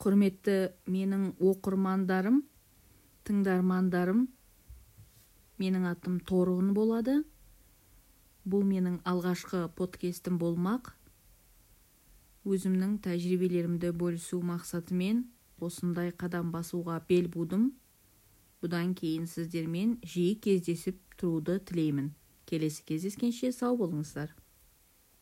құрметті менің оқырмандарым тыңдармандарым менің атым торғын болады. Бұл менің алғашқы подкестім болмақ. Өзімнің тәжірибелерімді бөлісу мақсатымен осындай қадам басуға бел будым. Бұдан кейін сіздермен жиі кездесіп тұруды тілеймін. Келесі кездескенше сау болыңыздар.